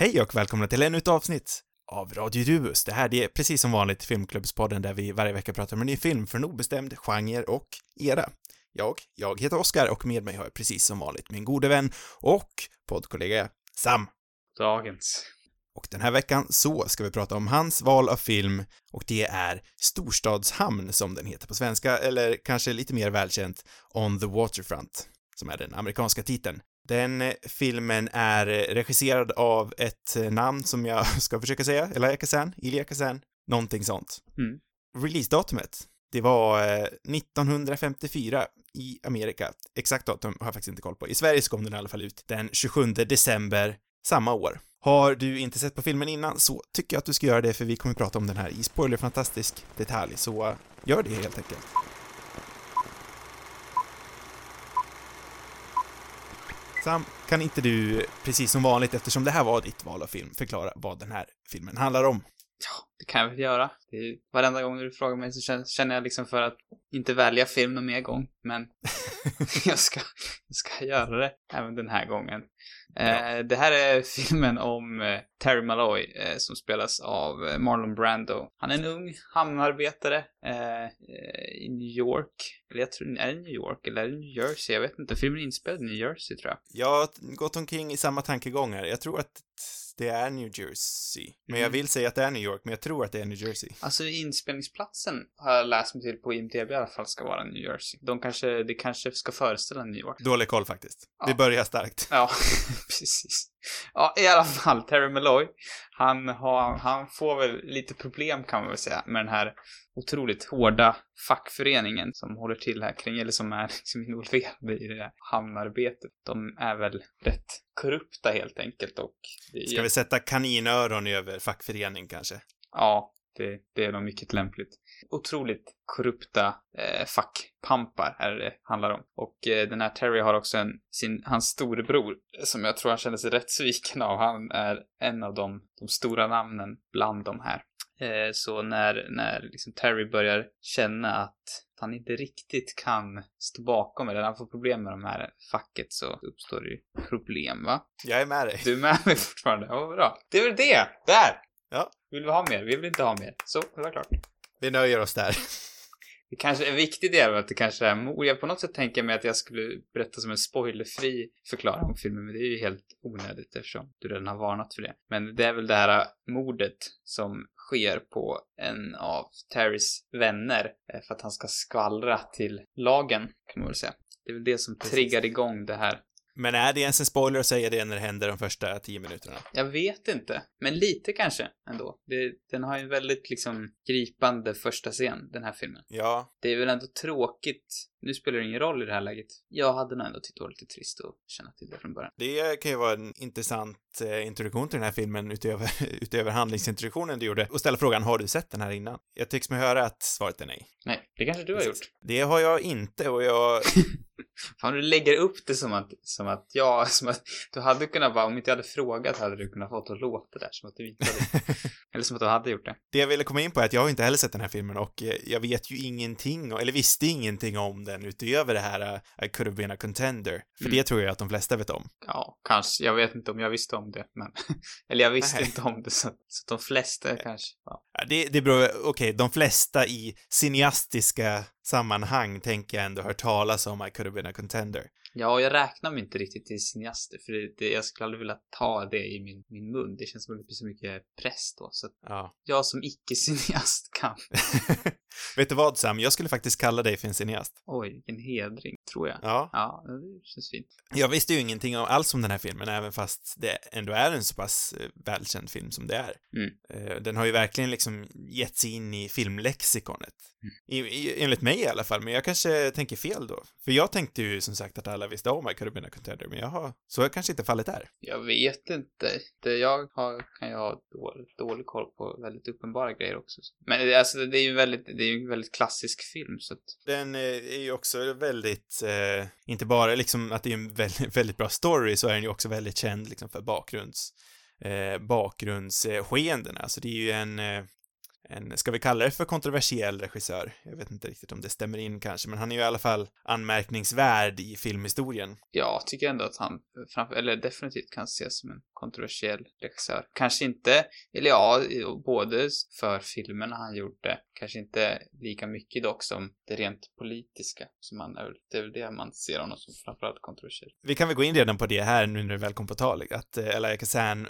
Hej och välkomna till ännu ett avsnitt av Radio Rubus. Det här det är precis som vanligt Filmklubbspodden där vi varje vecka pratar om en ny film för en obestämd genre och era. Jag, jag heter Oskar och med mig har jag precis som vanligt min gode vän och poddkollega Sam. Dagens. Och den här veckan så ska vi prata om hans val av film och det är Storstadshamn som den heter på svenska, eller kanske lite mer välkänt On the Waterfront, som är den amerikanska titeln. Den eh, filmen är eh, regisserad av ett eh, namn som jag ska försöka säga, Elia Kazan, Ilya Kazan, någonting sånt. Mm. Releasedatumet, det var 1954 i Amerika. Exakt datum har jag faktiskt inte koll på. I Sverige så kom den i alla fall ut den 27 december samma år. Har du inte sett på filmen innan så tycker jag att du ska göra det för vi kommer prata om den här i spoilerfantastisk detalj, så gör det helt enkelt. Sam, kan inte du, precis som vanligt, eftersom det här var ditt val av film, förklara vad den här filmen handlar om? Ja, det kan jag väl göra. Det är, varenda gång du frågar mig så känner jag liksom för att inte välja film någon mer gång, men jag, ska, jag ska göra det även den här gången. Eh, det här är filmen om eh, Terry Malloy eh, som spelas av Marlon Brando. Han är en ung hamnarbetare i New York. Eller jag tror, är det New York eller är det New Jersey? Jag vet inte. Filmen är inspelad i New Jersey tror jag. Jag har gått omkring i samma tankegångar. Jag tror att det är New Jersey. Men mm. jag vill säga att det är New York, men jag tror att det är New Jersey. Alltså inspelningsplatsen har jag läst mig till på IMDB i alla fall ska vara New Jersey. De kanske, det kanske ska föreställa New York. Dålig koll faktiskt. Ja. Vi börjar starkt. Ja, precis. Ja, i alla fall, Terry Malloy. Han, har, han får väl lite problem kan man väl säga med den här otroligt hårda fackföreningen som håller till här kring, eller som är liksom involverade i det här hamnarbetet. De är väl rätt korrupta helt enkelt och... Ska vi sätta kaninöron över fackförening kanske? Ja, det, det är nog mycket lämpligt. Otroligt korrupta eh, fackpampar är det handlar om. Och eh, den här Terry har också en, sin, hans storebror som jag tror han känner sig rätt sviken av. Han är en av de, de stora namnen bland de här. Eh, så när, när liksom Terry börjar känna att han inte riktigt kan stå bakom eller han får problem med de här facket så uppstår det ju problem va? Jag är med dig. Du är med mig fortfarande? Ja, bra. Det är väl det! Där! Ja. Vill vi ha mer? Vi vill inte ha mer. Så, det var klart. Vi nöjer oss där. Det kanske är viktigt är att det kanske är mord. Jag på något sätt tänker mig att jag skulle berätta som en spoilerfri förklaring om filmen, men det är ju helt onödigt eftersom du redan har varnat för det. Men det är väl det här mordet som sker på en av Terrys vänner eh, för att han ska skvallra till lagen, kan man väl säga. Det är väl det som triggar igång det här men är det ens en spoiler att säga det när det händer de första tio minuterna? Jag vet inte. Men lite kanske ändå. Det, den har ju en väldigt liksom gripande första scen, den här filmen. Ja. Det är väl ändå tråkigt nu spelar det ingen roll i det här läget. Jag hade nog ändå tyckt det var lite trist att känna till det från början. Det kan ju vara en intressant eh, introduktion till den här filmen utöver, utöver handlingsintroduktionen du gjorde och ställa frågan, har du sett den här innan? Jag tycks mig höra att svaret är nej. Nej, det kanske du har gjort. Det har jag inte och jag... Fan, du lägger upp det som att, som att jag, som att du hade kunnat bara, om inte jag hade frågat hade du kunnat fått att låta där, som att du inte hade, eller som att du hade gjort det. Det jag ville komma in på är att jag har inte heller sett den här filmen och eh, jag vet ju ingenting, eller visste ingenting om den utöver det här uh, I could have been a contender. För mm. det tror jag att de flesta vet om. Ja, kanske. Jag vet inte om jag visste om det, men... Eller jag visste inte om det, så, så de flesta kanske. Ja. ja det, det beror, okej, okay, de flesta i cineastiska sammanhang tänker jag ändå hört talas om I could have been a contender. Ja, jag räknar mig inte riktigt till cineaster, för det, det, jag skulle aldrig vilja ta det i min, min mun. Det känns som att det blir så mycket press då, så ja. jag som icke-cineast kan. Vet du vad Sam, jag skulle faktiskt kalla dig för en cineast. Oj, vilken hedring, tror jag. Ja. Ja, det känns fint. Jag visste ju ingenting alls om den här filmen, även fast det ändå är en så pass eh, välkänd film som det är. Mm. Eh, den har ju verkligen liksom gett sig in i filmlexikonet. Mm. I, i, enligt mig i alla fall, men jag kanske tänker fel då. För jag tänkte ju som sagt att alla visste om I could have been a contender, men jag har, så är kanske inte fallet där. Jag vet inte. Det jag har, kan jag ha dålig, dålig koll på väldigt uppenbara grejer också. Men alltså, det är ju väldigt, det är ju en väldigt klassisk film, så att... Den eh, är ju också väldigt, eh, inte bara liksom att det är en väldigt, väldigt bra story, så är den ju också väldigt känd liksom för bakgrunds, eh, bakgrundsskeendena. Alltså det är ju en, eh, en, ska vi kalla det för kontroversiell regissör? Jag vet inte riktigt om det stämmer in kanske, men han är ju i alla fall anmärkningsvärd i filmhistorien. Ja, tycker ändå att han, framför, eller definitivt kan ses som en kontroversiell regissör. Kanske inte, eller ja, både för filmerna han gjorde, kanske inte lika mycket dock som det rent politiska, som han är, det är väl det man ser honom som framförallt kontroversiell. Vi kan väl gå in redan på det här nu när det väl kom på tal, att eh, Elia Kazan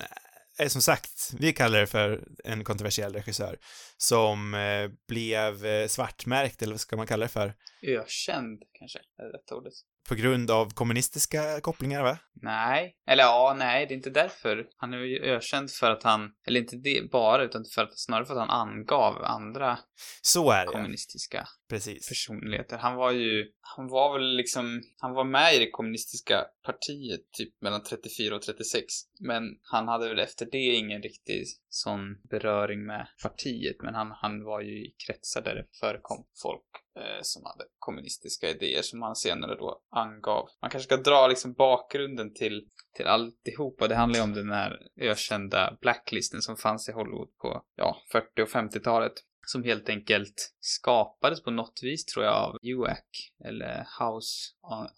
är som sagt, vi kallar det för en kontroversiell regissör, som eh, blev eh, svartmärkt, eller vad ska man kalla det för? Ökänd, kanske, är det rätta ordet. På grund av kommunistiska kopplingar, va? Nej, eller ja, nej, det är inte därför. Han är ju ökänd för att han, eller inte det bara, utan för att, snarare för att han angav andra Så är det. kommunistiska Precis. personligheter. Han var ju, han var väl liksom, han var med i det kommunistiska partiet typ mellan 34 och 36. Men han hade väl efter det ingen riktig sån beröring med partiet. Men han, han var ju i kretsar där det förekom folk eh, som hade kommunistiska idéer som han senare då angav. Man kanske ska dra liksom bakgrunden till, till alltihopa. Det handlar ju om den här ökända blacklisten som fanns i Hollywood på, ja, 40 och 50-talet som helt enkelt skapades på något vis tror jag av UAC eller House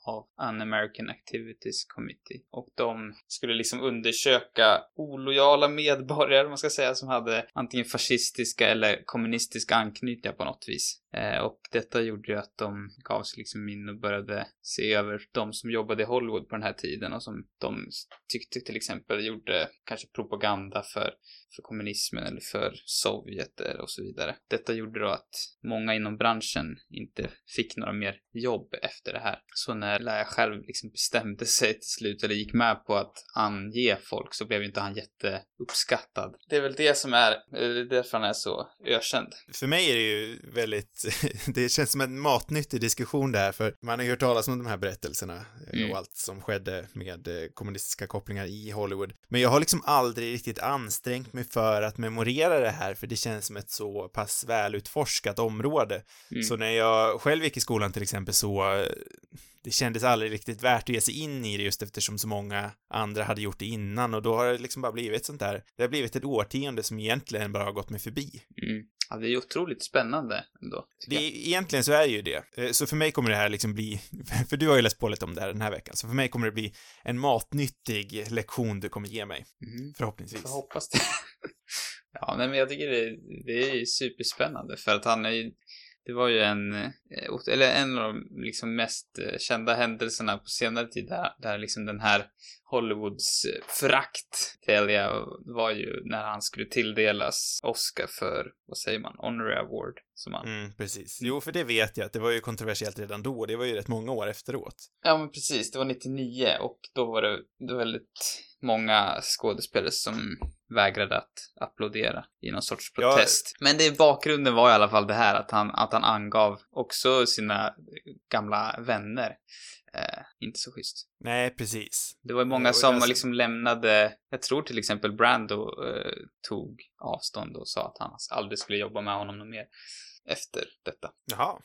of Un-American Activities Committee och de skulle liksom undersöka olojala medborgare, man ska säga, som hade antingen fascistiska eller kommunistiska anknytningar på något vis. Eh, och detta gjorde ju att de gav sig liksom in och började se över de som jobbade i Hollywood på den här tiden och som de tyckte till exempel gjorde kanske propaganda för, för kommunismen eller för Sovjet och så vidare. Detta gjorde då att många inom branschen inte fick några mer jobb efter det här. Så när Laia själv liksom bestämde sig till slut eller gick med på att ange folk så blev inte han jätteuppskattad. Det är väl det som är, det är därför han är så ökänd. För mig är det ju väldigt, det känns som en matnyttig diskussion där, för man har ju hört talas om de här berättelserna mm. och allt som skedde med eh, kommunistiska kopplingar i Hollywood. Men jag har liksom aldrig riktigt ansträngt mig för att memorera det här, för det känns som ett så pass välutforskat område. Mm. Så när jag själv gick i skolan till exempel så det kändes aldrig riktigt värt att ge sig in i det just eftersom så många andra hade gjort det innan och då har det liksom bara blivit sånt där. Det har blivit ett årtionde som egentligen bara har gått mig förbi. Mm. Ja, det är otroligt spännande ändå. Det, egentligen så är det ju det. Eh, så för mig kommer det här liksom bli, för du har ju läst på lite om det här den här veckan, så för mig kommer det bli en matnyttig lektion du kommer ge mig. Mm. Förhoppningsvis. Jag hoppas det. ja, nej, men jag tycker det, det är superspännande för att han är ju det var ju en, eh, eller en av de liksom mest eh, kända händelserna på senare tid där, där liksom den här Hollywoods eh, förakt till Elia var ju när han skulle tilldelas Oscar för, vad säger man, Honorary Award. Som han... Mm, precis. Jo, för det vet jag att det var ju kontroversiellt redan då. Det var ju rätt många år efteråt. Ja, men precis. Det var 99 och då var det, det var väldigt många skådespelare som vägrade att applådera i någon sorts protest. Ja. Men det bakgrunden var i alla fall det här att han, att han angav också sina gamla vänner. Eh, inte så schysst. Nej, precis. Det var många som alltså... liksom lämnade, jag tror till exempel Brando eh, tog avstånd och sa att han aldrig skulle jobba med honom mer efter detta. Jaha.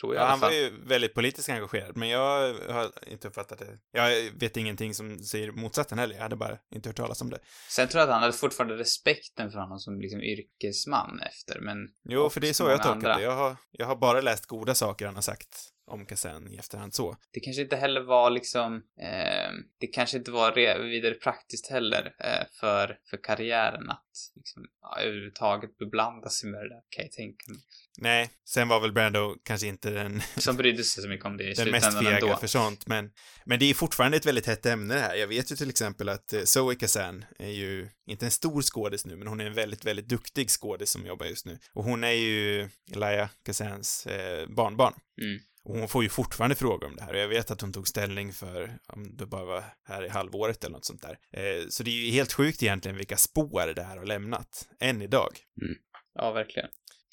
Tror jag ja, han var ju väldigt politiskt engagerad, men jag har inte uppfattat det. Jag vet ingenting som säger motsatsen heller. Jag hade bara inte hört talas om det. Sen tror jag att han hade fortfarande respekten för honom som liksom yrkesman efter, men... Jo, för det är så jag tolkat det. Jag har, jag har bara läst goda saker han har sagt om Kazan i efterhand så. Det kanske inte heller var liksom, eh, det kanske inte var vidare praktiskt heller eh, för, för karriären att liksom, ja, överhuvudtaget beblanda sig med det där, kan jag tänka mig. Nej, sen var väl Brando kanske inte den... Som brydde sig så mycket om det i Den mest fega för sånt, men, men det är fortfarande ett väldigt hett ämne det här. Jag vet ju till exempel att eh, Zoe Kazan är ju inte en stor skådis nu, men hon är en väldigt, väldigt duktig skådis som jobbar just nu. Och hon är ju Elia Kazans eh, barnbarn. Mm. Och hon får ju fortfarande frågor om det här och jag vet att hon tog ställning för, om det bara var här i halvåret eller något sånt där. Eh, så det är ju helt sjukt egentligen vilka spår det här har lämnat, än idag. Mm. Ja, verkligen.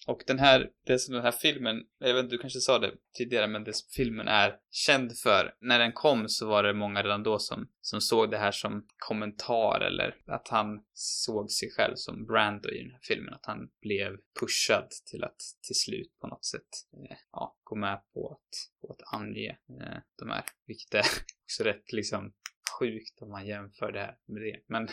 Och den här, det som den här filmen, jag vet inte, du kanske sa det tidigare, men det som filmen är känd för, när den kom så var det många redan då som, som såg det här som kommentar eller att han såg sig själv som Brando i den här filmen, att han blev pushad till att till slut på något sätt, eh, ja, gå med på att, på att ange eh, de här, vilket är också rätt liksom sjukt om man jämför det här med det. Men,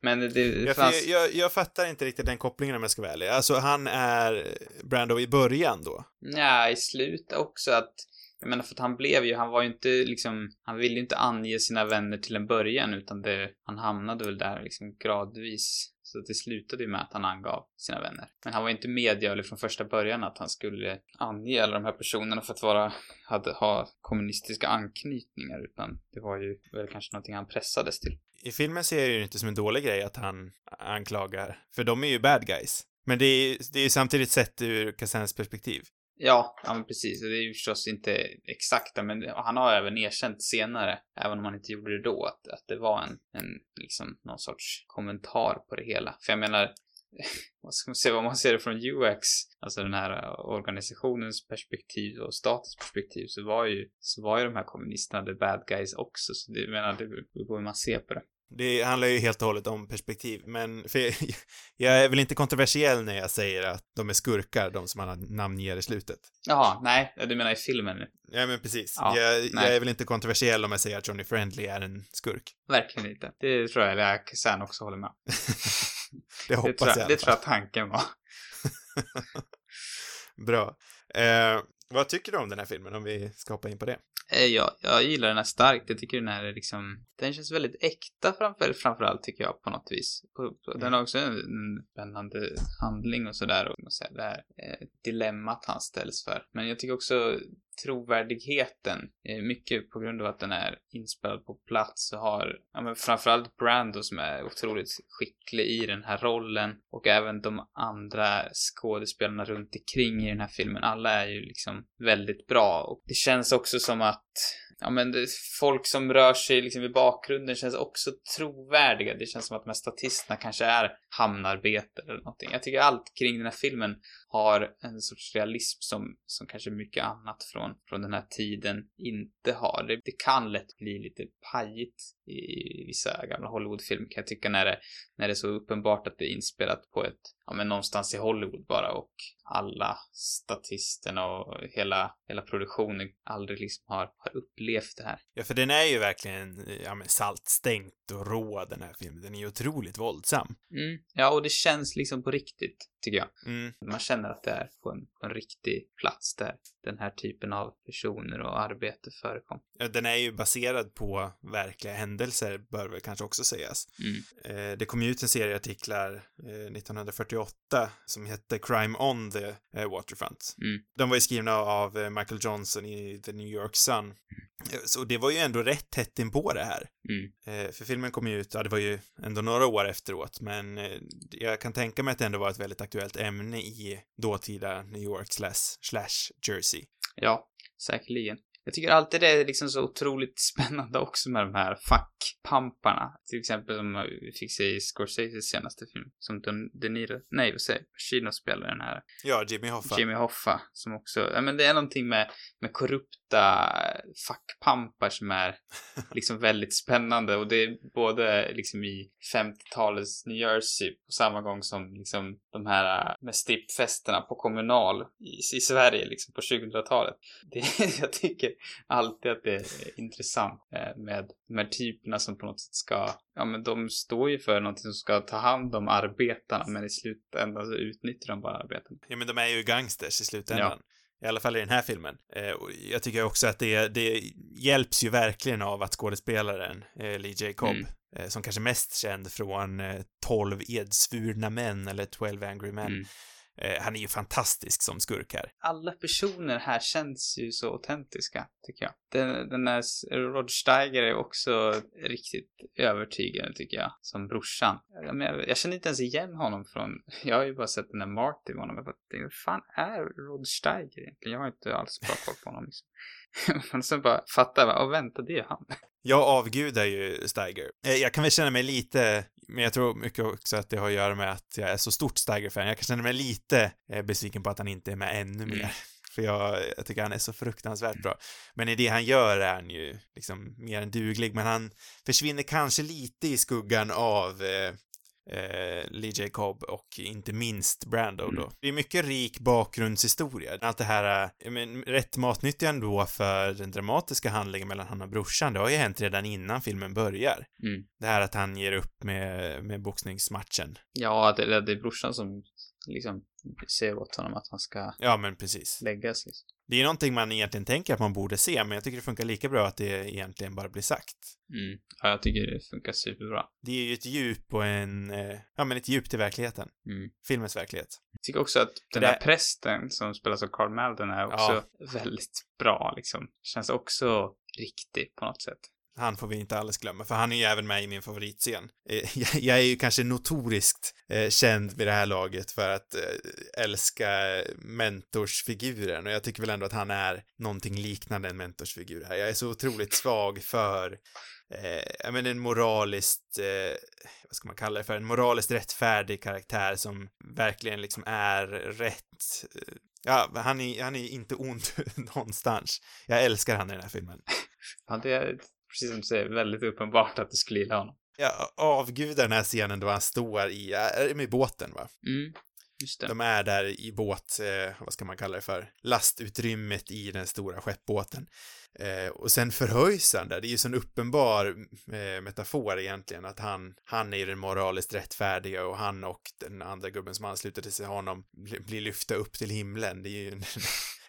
men det jag, fanns... jag, jag fattar inte riktigt den kopplingen om jag ska vara ärlig. Alltså, han är Brando i början då? Ja, i slutet också att jag menar för att han blev ju, han var ju inte liksom, han ville ju inte ange sina vänner till en början utan det, han hamnade väl där liksom gradvis. Så det slutade ju med att han angav sina vänner. Men han var ju inte medgörlig från första början att han skulle ange alla de här personerna för att vara, hade, ha kommunistiska anknytningar utan det var ju väl kanske någonting han pressades till. I filmen ser jag ju inte som en dålig grej att han anklagar, för de är ju bad guys. Men det är, det är ju samtidigt sett ur Kazans perspektiv. Ja, ja men precis. Det är ju förstås inte exakta, men han har även erkänt senare, även om han inte gjorde det då, att, att det var en, en, liksom, någon sorts kommentar på det hela. För jag menar, vad ska man säga, om man ser det från UX, alltså den här organisationens perspektiv och statens perspektiv, så var ju, så var ju de här kommunisterna the bad guys också, så det, jag menar, det beror på hur man ser på det. Det handlar ju helt och hållet om perspektiv, men för jag är väl inte kontroversiell när jag säger att de är skurkar, de som han namnger i slutet. Jaha, nej, du menar i filmen nu? Ja, men precis. Ja, jag, jag, är väl inte kontroversiell om jag säger att Johnny Friendly är en skurk. Verkligen inte. Det tror jag att Kazan också håller med Det hoppas det tror jag. Det tror jag tanken var. Bra. Eh, vad tycker du om den här filmen, om vi ska hoppa in på det? Eh, ja, jag gillar den här starkt. Jag tycker den här är liksom, den känns väldigt äkta framför, framförallt tycker jag på något vis. Den Mm. har också en, spännande handling och sådär och här, det här eh, dilemmat han ställs för. Men jag tycker också trovärdigheten, eh, mycket på grund av att den är inspelad på plats och har, ja men framförallt Brando som är otroligt skicklig i den här rollen och även de andra skådespelarna runt omkring i den här filmen. Alla är ju liksom väldigt bra och det känns också som att ja men det, folk som rör sig liksom i bakgrunden känns också trovärdiga. Det känns som att de här statisterna kanske är hamnarbetare eller någonting. Jag tycker allt kring den här filmen har en sorts realism som, som kanske mycket annat från, från den här tiden inte har. Det, det kan lätt bli lite pajigt i vissa gamla Hollywoodfilmer kan jag tycka när det, när det är så uppenbart att det är inspelat på ett, ja men någonstans i Hollywood bara och alla statisterna och hela, hela produktionen aldrig liksom har, har upplevt det här. Ja, för den är ju verkligen, ja men saltstänkt och rå den här filmen. Den är ju otroligt våldsam. Mm. Ja, och det känns liksom på riktigt, tycker jag. Mm. Man känner att det är på en, på en riktig plats där den här typen av personer och arbete förekom. Ja, den är ju baserad på verkliga händelser, bör väl kanske också sägas. Mm. Eh, det kom ju ut en serie artiklar eh, 1948 som hette Crime on the eh, Waterfront. Mm. De var ju skrivna av eh, Michael Johnson i The New York Sun. Eh, Så det var ju ändå rätt tätt in på det här. Mm. Eh, för filmen kom ju ut, ja det var ju ändå några år efteråt, men jag kan tänka mig att det ändå var ett väldigt aktuellt ämne i dåtida New York slash, slash Jersey. Ja, säkerligen. Jag tycker alltid det är liksom så otroligt spännande också med de här fackpamparna. Till exempel som vi fick se i Scorseses senaste film. Som De, De Niro, nej vad säger Pacino spelar den här. Ja, Jimmy Hoffa. Jimmy Hoffa. Som också, ja men det är någonting med, med korrupta fackpampar som är liksom väldigt spännande. Och det är både liksom i 50-talets New Jersey på samma gång som liksom de här med stippfesterna på kommunal i, i Sverige liksom på 2000-talet. Det, jag tycker alltid att det är intressant eh, med de här typerna som på något sätt ska, ja men de står ju för någonting som ska ta hand om arbetarna men i slutändan så utnyttjar de bara arbetarna. Ja, men de är ju gangsters i slutändan. I alla fall i den här filmen. Eh, och jag tycker också att det, det hjälps ju verkligen av att skådespelaren eh, Lee J. Cobb, Mm. eh, som kanske mest känd från eh, 12 edsvurna män eller 12 angry men, Mm. Eh, han är ju fantastisk som skurk här. alla personer här känns ju så autentiska, tycker jag. Den, den där Rod Steiger är också riktigt övertygande, tycker jag, som brorsan. Jag, men, jag känner inte ens igen honom från, jag har ju bara sett den där Marty med honom, jag bara vad fan är Rod Steiger egentligen? Jag har inte alls bra koll på honom liksom. Men sen bara fattar jag, åh vänta, det är han. Jag avgudar ju Steiger. Eh, Jag kan väl känna mig lite, men jag tror mycket också att det har att göra med att jag är så stort Steiger-fan. Jag kan känna mig lite eh, besviken på att han inte är med ännu Mm. mer. För jag, jag tycker han är så fruktansvärt bra. Men i det han gör är han ju liksom mer än duglig, men han försvinner kanske lite i skuggan av eh, eh, Lee J. Cobb och inte minst Brando då. Mm. Det är mycket rik bakgrundshistoria. Allt det här, eh, men, rätt matnyttigt ändå för den dramatiska handlingen mellan han och brorsan, det har ju hänt redan innan filmen börjar. Mm. Det här att han ger upp med, med boxningsmatchen. Ja, det, det är brorsan som liksom säger åt honom att han ska Ja, men precis. lägga sig. Det är någonting man egentligen tänker att man borde se, men jag tycker det funkar lika bra att det egentligen bara blir sagt. Mm. Ja, jag tycker det funkar superbra. Det är ju ett djup och en, eh, ja men ett djup till verkligheten. Mm. Filmens verklighet. Jag tycker också att den Det- här prästen som spelas av Carl Malden är också väldigt bra liksom. Känns också riktig på något sätt. Han får vi inte alls glömma, för han är ju även med i min favoritscen. Eh, jag, är ju kanske notoriskt eh, känd vid det här laget för att eh, älska mentorsfiguren och jag tycker väl ändå att han är någonting liknande en mentorsfigur här. Jag är så otroligt svag för eh, ja men en moraliskt, eh, vad ska man kalla det för, en moraliskt rättfärdig karaktär som verkligen liksom är rätt. Ja, han är, han är inte ond någonstans. Jag älskar han i den här filmen. Ja, det precis som du säger, väldigt uppenbart att du skulle gilla honom. Jag avgudar den här scenen då han står i, är med båten va? Mm, just det. De är där i båt, eh, vad ska man kalla det för, lastutrymmet i den stora skeppbåten. Eh, och sen förhöjs han där, det är ju sån uppenbar eh, metafor egentligen, att han, han är den moraliskt rättfärdiga och han och den andra gubben som ansluter till sig honom blir lyfta upp till himlen. Det är ju en,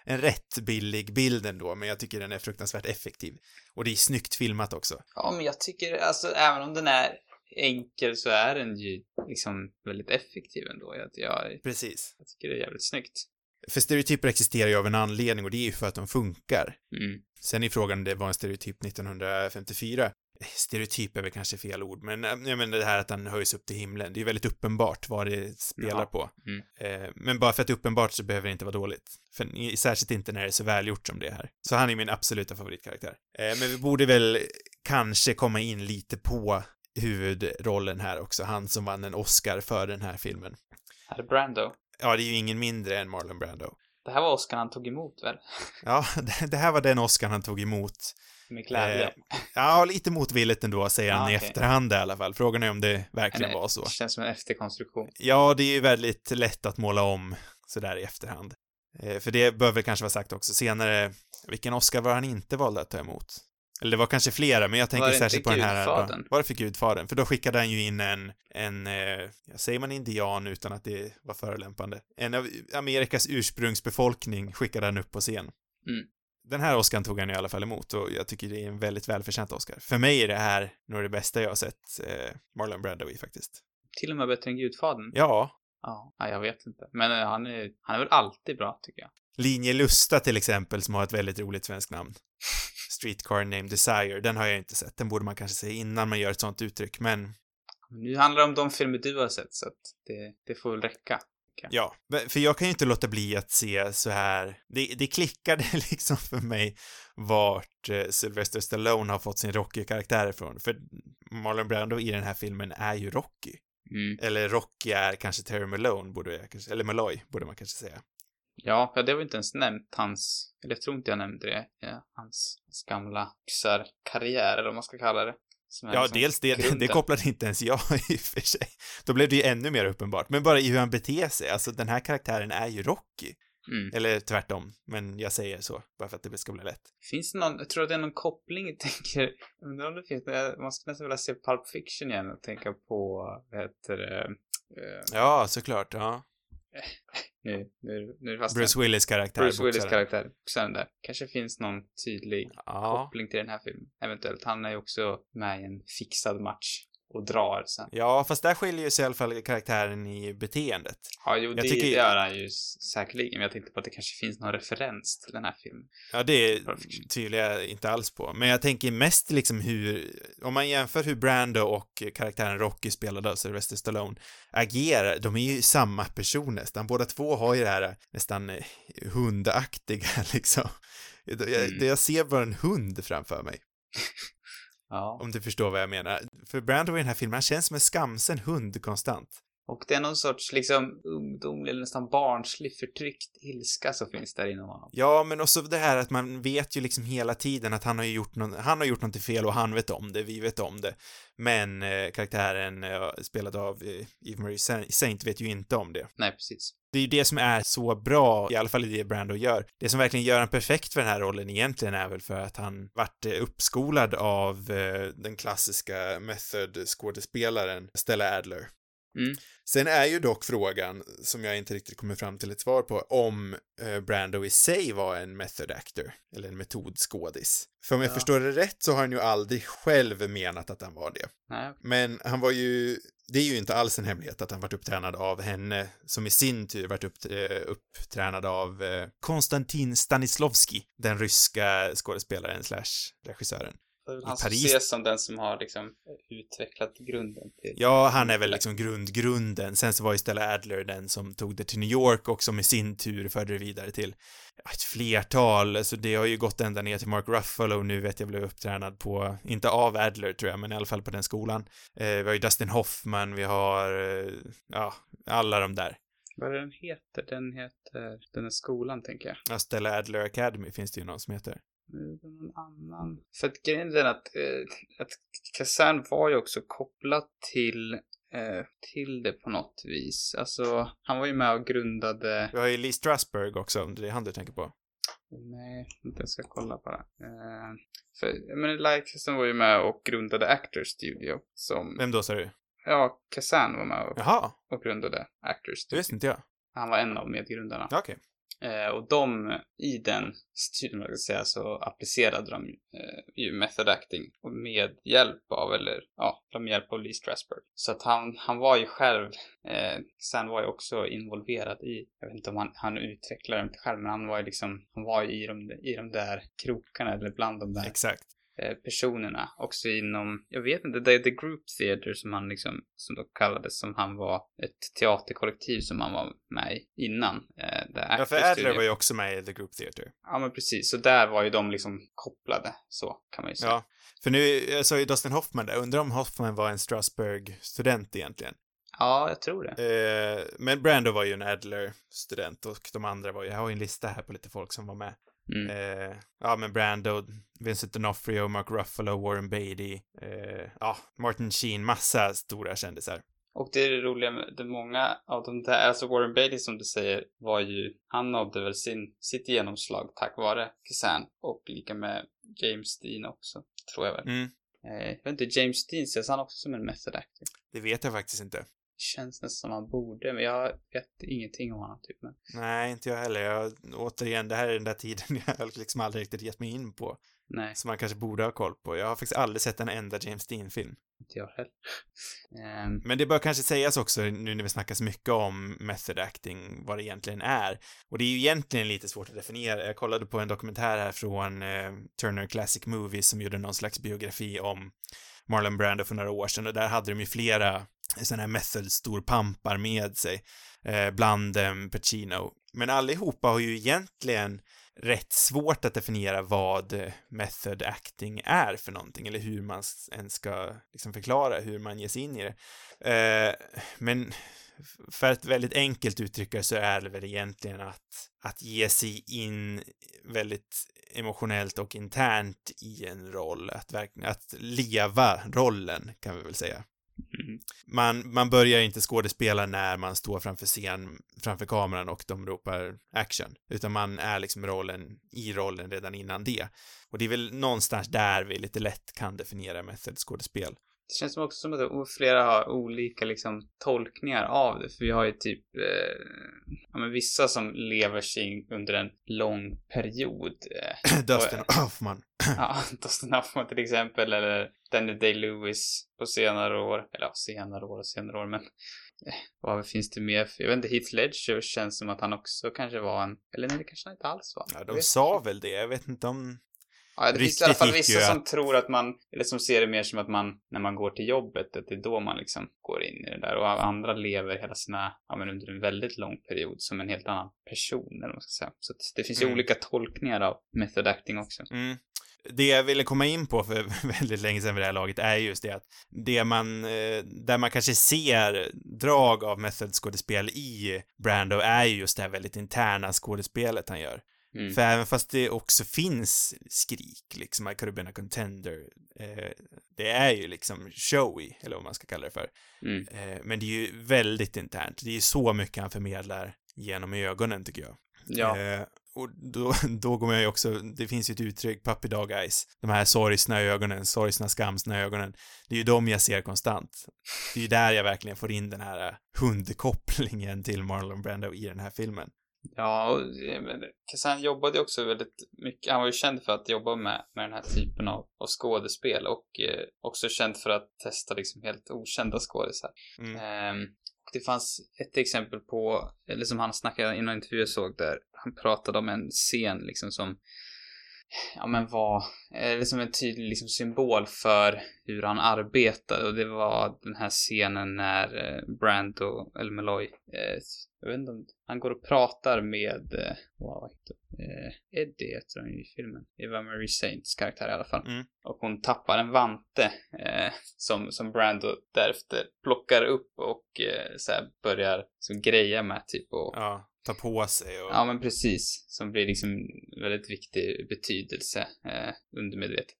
en rätt billig bild ändå, men jag tycker den är fruktansvärt effektiv. Och det är snyggt filmat också. Ja, men jag tycker, alltså även om den är enkel så är den ju liksom väldigt effektiv ändå. Jag, jag, Precis. jag tycker det är jävligt snyggt. För stereotyper existerar ju av en anledning och det är ju för att de funkar. Mm. Sen är frågan om det var en stereotyp 1954. Stereotyp är väl kanske fel ord, men eh, jag menar det här att han höjs upp till himlen, det är ju väldigt uppenbart vad det spelar Ja. på. Mm. Eh, men bara för att det är uppenbart så behöver det inte vara dåligt. För, särskilt inte när det är så välgjort som det är här. Så han är min absoluta favoritkaraktär. Eh, men vi borde väl kanske komma in lite på huvudrollen här också, han som vann en Oscar för den här filmen. Är Brando. Ja, det är ju ingen mindre än Marlon Brando. Det här var Oscar han tog emot väl? Ja, det, det här var den Oscar han tog emot. Med glädje. Eh, ja, lite motvilligt ändå, säger han Ja, i efterhand i alla fall. Frågan är om det verkligen Eller, var så. Det känns som en efterkonstruktion. Ja, det är ju väldigt lätt att måla om sådär i efterhand. Eh, för det bör väl kanske vara sagt också senare, vilken Oscar var han inte valde att ta emot? Eller det var kanske flera, men jag tänker särskilt på den här... Gudfadern? Var det för Gudfadern? För då skickade han ju in en, en, eh, säger man indian utan att det var förolämpande? En av Amerikas ursprungsbefolkning skickade han upp på scen. Mm. Den här Oscarn tog han i alla fall emot och jag tycker det är en väldigt välförtjänt Oscar. För mig är det här nog det bästa jag har sett eh, Marlon Brando i faktiskt. Till och med bättre än Gudfadern. Ja, Ja, ja, jag vet inte. Men eh, han är, han är väl alltid bra, tycker jag. Linje Lusta till exempel, som har ett väldigt roligt svenskt namn. Streetcar Named Desire, den har jag inte sett. Den borde man kanske säga innan man gör ett sånt uttryck, men Nu handlar det om de filmer du har sett, så att det, det får väl räcka. Ja. Men- För jag kan ju inte låta bli att se så här, det, det klickade liksom för mig vart eh, Sylvester Stallone har fått sin Rocky-karaktär ifrån. För Marlon Brando i den här filmen är ju Rocky. Mm. Eller Rocky är kanske Terry Malone, borde jag kanske, eller Malloy, borde man kanske säga. Ja, ja, det har vi inte ens nämnt hans, eller jag tror inte jag nämnde det, ja, hans, hans gamla karriär eller vad man ska kalla det. Ja, liksom dels det, grunden. det kopplade inte ens jag i och för sig. Då blev det ju ännu mer uppenbart. Men bara i hur han beter sig, alltså den här karaktären är ju Rocky. Mm. Eller tvärtom, men jag säger så, bara för att det ska bli lätt. Finns det någon, jag tror att det är någon koppling, jag tänker, undrar om det finns, man skulle nästan vilja se Pulp Fiction igen och tänka på, vad heter det, eh, Ja, såklart, ja. nu, nu, nu är det fast Bruce Willis karaktär. Bruce Willis boxaren. karaktär, boxaren där. Kanske finns någon tydlig Ja. koppling till den här filmen. Eventuellt. Han är ju också med i en fixad match och drar sen. Ja, fast där skiljer sig i alla fall karaktären i beteendet. Ja, jo, det tycker- gör han ju säkerligen. Men jag tänkte på att det kanske finns någon referens till den här filmen. Ja, det tvivlar jag inte alls på. Men jag tänker mest liksom hur, om man jämför hur Brando och karaktären Rocky spelade av Sylvester Stallone agerar, de är ju samma person nästan. Båda två har ju det här nästan eh, hundaktiga liksom. Jag, Mm. jag ser bara en hund framför mig, Ja. om du förstår vad jag menar. För Brando i den här filmen, han känns som en skamsen hund konstant. Och det är någon sorts liksom ungdomlig eller nästan barnslig förtryckt ilska som finns där inom honom. Ja, men också det här att man vet ju liksom hela tiden att han har gjort någon, han har gjort något fel och han vet om det, vi vet om det. Men eh, karaktären eh, spelad av eh, Eve Marie Saint vet ju inte om det. Nej, precis. Det är ju det som är så bra, i alla fall i det Brando gör. Det som verkligen gör honom perfekt för den här rollen egentligen är väl för att han vart eh, uppskolad av eh, den klassiska method-skådespelaren Stella Adler. Mm. Sen är ju dock frågan, som jag inte riktigt kommer fram till ett svar på, om eh, Brando i sig var en method actor, eller en metodskådis. För om jag Ja. förstår det rätt så har han ju aldrig själv menat att han var det. Nej, Men han var ju, det är ju inte alls en hemlighet att han varit upptränad av henne, som i sin tur varit upp, eh, upptränad av eh, Konstantin Stanislavski, den ryska skådespelaren slash regissören. Det är väl I han som Paris- ses som den som har liksom utvecklat grunden till... Ja, han är väl liksom grundgrunden. Sen så var ju Stella Adler den som tog det till New York och som i sin tur förde det vidare till ett flertal, alltså det har ju gått ända ner till Mark Ruffalo, nu vet jag blev upptränad på, inte av Adler tror jag, men i alla fall på den skolan. Eh, vi har ju Dustin Hoffman, vi har, eh, ja, alla de där. Vad är den heter? Den heter... Den är skolan, tänker jag. Ja, Stella Adler Academy finns det ju någon som heter. Nu är det någon annan. För att grejen är den att, eh, att Kazan var ju också kopplat till, eh, till det på något vis. Alltså, han var ju med och grundade... Vi har ju Lee Strasberg också, om det är han du tänker på. Nej, inte jag ska kolla på det. Eh, för, men Lycasson var ju med och grundade Actors Studio. Som, Vem då sa du? ja, Kazan var med och, Jaha, och grundade Actors det Studio. visste inte jag. Han var en av medgrundarna. Ja, Okej. Eh, Eh, och de, i den studien, jag säga, så applicerade de eh, ju method acting med hjälp av, eller ja, med hjälp av Lee Strasberg. Så att han, han var ju själv, eh, sen var ju också involverad i, jag vet inte om han, han utvecklade det själv, men han var ju liksom, han var ju i de, i de där krokarna, eller bland de där Exakt eh, personerna. Också inom, jag vet inte, det är The Group Theater som han liksom, som då kallades, som han var ett teaterkollektiv som han var med i innan. Eh, Ja, för Adler Studio. var ju också med i The Group Theater. Ja, men precis. Så där var ju de liksom kopplade, så kan man ju säga. Ja, för nu, jag sa ju Dustin Hoffman där, undrar om Hoffman var en Strasberg-student egentligen. Ja, jag tror det. Eh, men Brando var ju en Adler-student och de andra var ju, jag har ju en lista här på lite folk som var med. Mm. Eh, ja, men Brando, Vincent D'Onofrio, Mark Ruffalo, Warren Beatty, eh, ja, Martin Sheen, massa stora kändisar. Och det är det roliga med det många av de där, alltså Warren Beatty som du säger var ju, han nådde väl sin, sitt genomslag tack vare Kazan och lika med James Dean också, tror jag väl. Mm, Eh, jag vet inte, James Dean ses han också som en method actor? det vet jag faktiskt inte. Känns nästan som han borde, men jag vet ingenting om honom typ. Men... Nej, inte jag heller. Jag, återigen, det här är den där tiden jag liksom aldrig riktigt gett mig in på. Nej, Som man kanske borde ha koll på. Jag har faktiskt aldrig sett en enda James Dean-film. inte jag heller. Ehm, Men det bör kanske sägas också, nu när vi snackar så mycket om method acting, vad det egentligen är. Och det är ju egentligen lite svårt att definiera. Jag kollade på en dokumentär här från eh, Turner Classic Movies som gjorde någon slags biografi om Marlon Brando för några år sedan och där hade de ju flera sådana här method-storpampar med sig, eh, bland dem Pacino. Men allihopa har ju egentligen rätt svårt att definiera vad eh, method acting är för någonting, eller hur man ens ska liksom förklara hur man ger sig in i det. Eh, men för att väldigt enkelt uttrycka det så är det väl egentligen att, att ge sig in väldigt emotionellt och internt i en roll, att verkligen, att leva rollen kan vi väl säga mhm. Man, man börjar inte skådespela när man står framför scen, framför kameran och de ropar action, utan man är liksom rollen, i rollen redan innan det. Och det är väl någonstans där vi lite lätt kan definiera method-skådespel. Det känns som också som att flera har olika liksom tolkningar av det. För vi har ju typ eh, ja, men vissa som lever sig under en lång period. Eh, Dustin Hoffman. ja, Dustin Hoffman till exempel, eller Danny Day-Lewis på senare år. Eller ja, senare år och senare år, men eh, vad finns det mer? för- Jag vet inte, Heath Ledger känns som att han också kanske var en, eller nej, det kanske han inte alls var. Ja, de sa väl det, jag vet inte om... Ja, det finns i alla fall vissa som tror att man, eller som ser det mer som att man, när man går till jobbet, att det är då man liksom går in i det där. Och andra lever hela sina, ja men under en väldigt lång period som en helt annan person, eller vad man ska säga. Så det finns ju Mm. olika tolkningar av method acting också. Mm. Det jag ville komma in på för väldigt länge sedan vid det här laget är just det att det man, eh, där man kanske ser drag av Method-skådespel i Brando är ju just det här väldigt interna skådespelet han gör. Mm. För även fast det också finns skrik, liksom, I could have been a contender, eh, det är ju liksom showy, eller vad man ska kalla det för. Mm. Eh, men det är ju väldigt internt. Det är ju så mycket han förmedlar genom ögonen, tycker jag. Ja. Eh, och då, då går man ju också, det finns ju ett uttryck, puppy dog eyes. De här sorgsna ögonen, sorgsna skamsna ögonen. Det är ju de jag ser konstant. Det är ju där jag verkligen får in den här eh, hundkopplingen till Marlon Brando i den här filmen. Ja, eh, Kazan jobbade ju också väldigt mycket, han var ju känd för att jobba med, med den här typen av, av skådespel och eh, också känd för att testa liksom helt okända skådisar. Mm. Ehm, och det fanns ett exempel på, eller som han snackade i någon intervju jag såg där, han pratade om en scen liksom som, ja men var, eller som en tydlig liksom symbol för hur han arbetade och det var den här scenen när eh, Brando, eller Malloy, eh, jag vet inte om, han går och pratar med, eh, vad heter eh, Eddie heter ju i filmen, Eva Marie Saints karaktär i alla fall. Mm. Och hon tappar en vante eh, som, som Brando därefter plockar upp och eh, så här börjar så greja med typ och Ja, ta på sig och... Ja, men precis. Som blir liksom väldigt viktig betydelse eh, undermedvetet.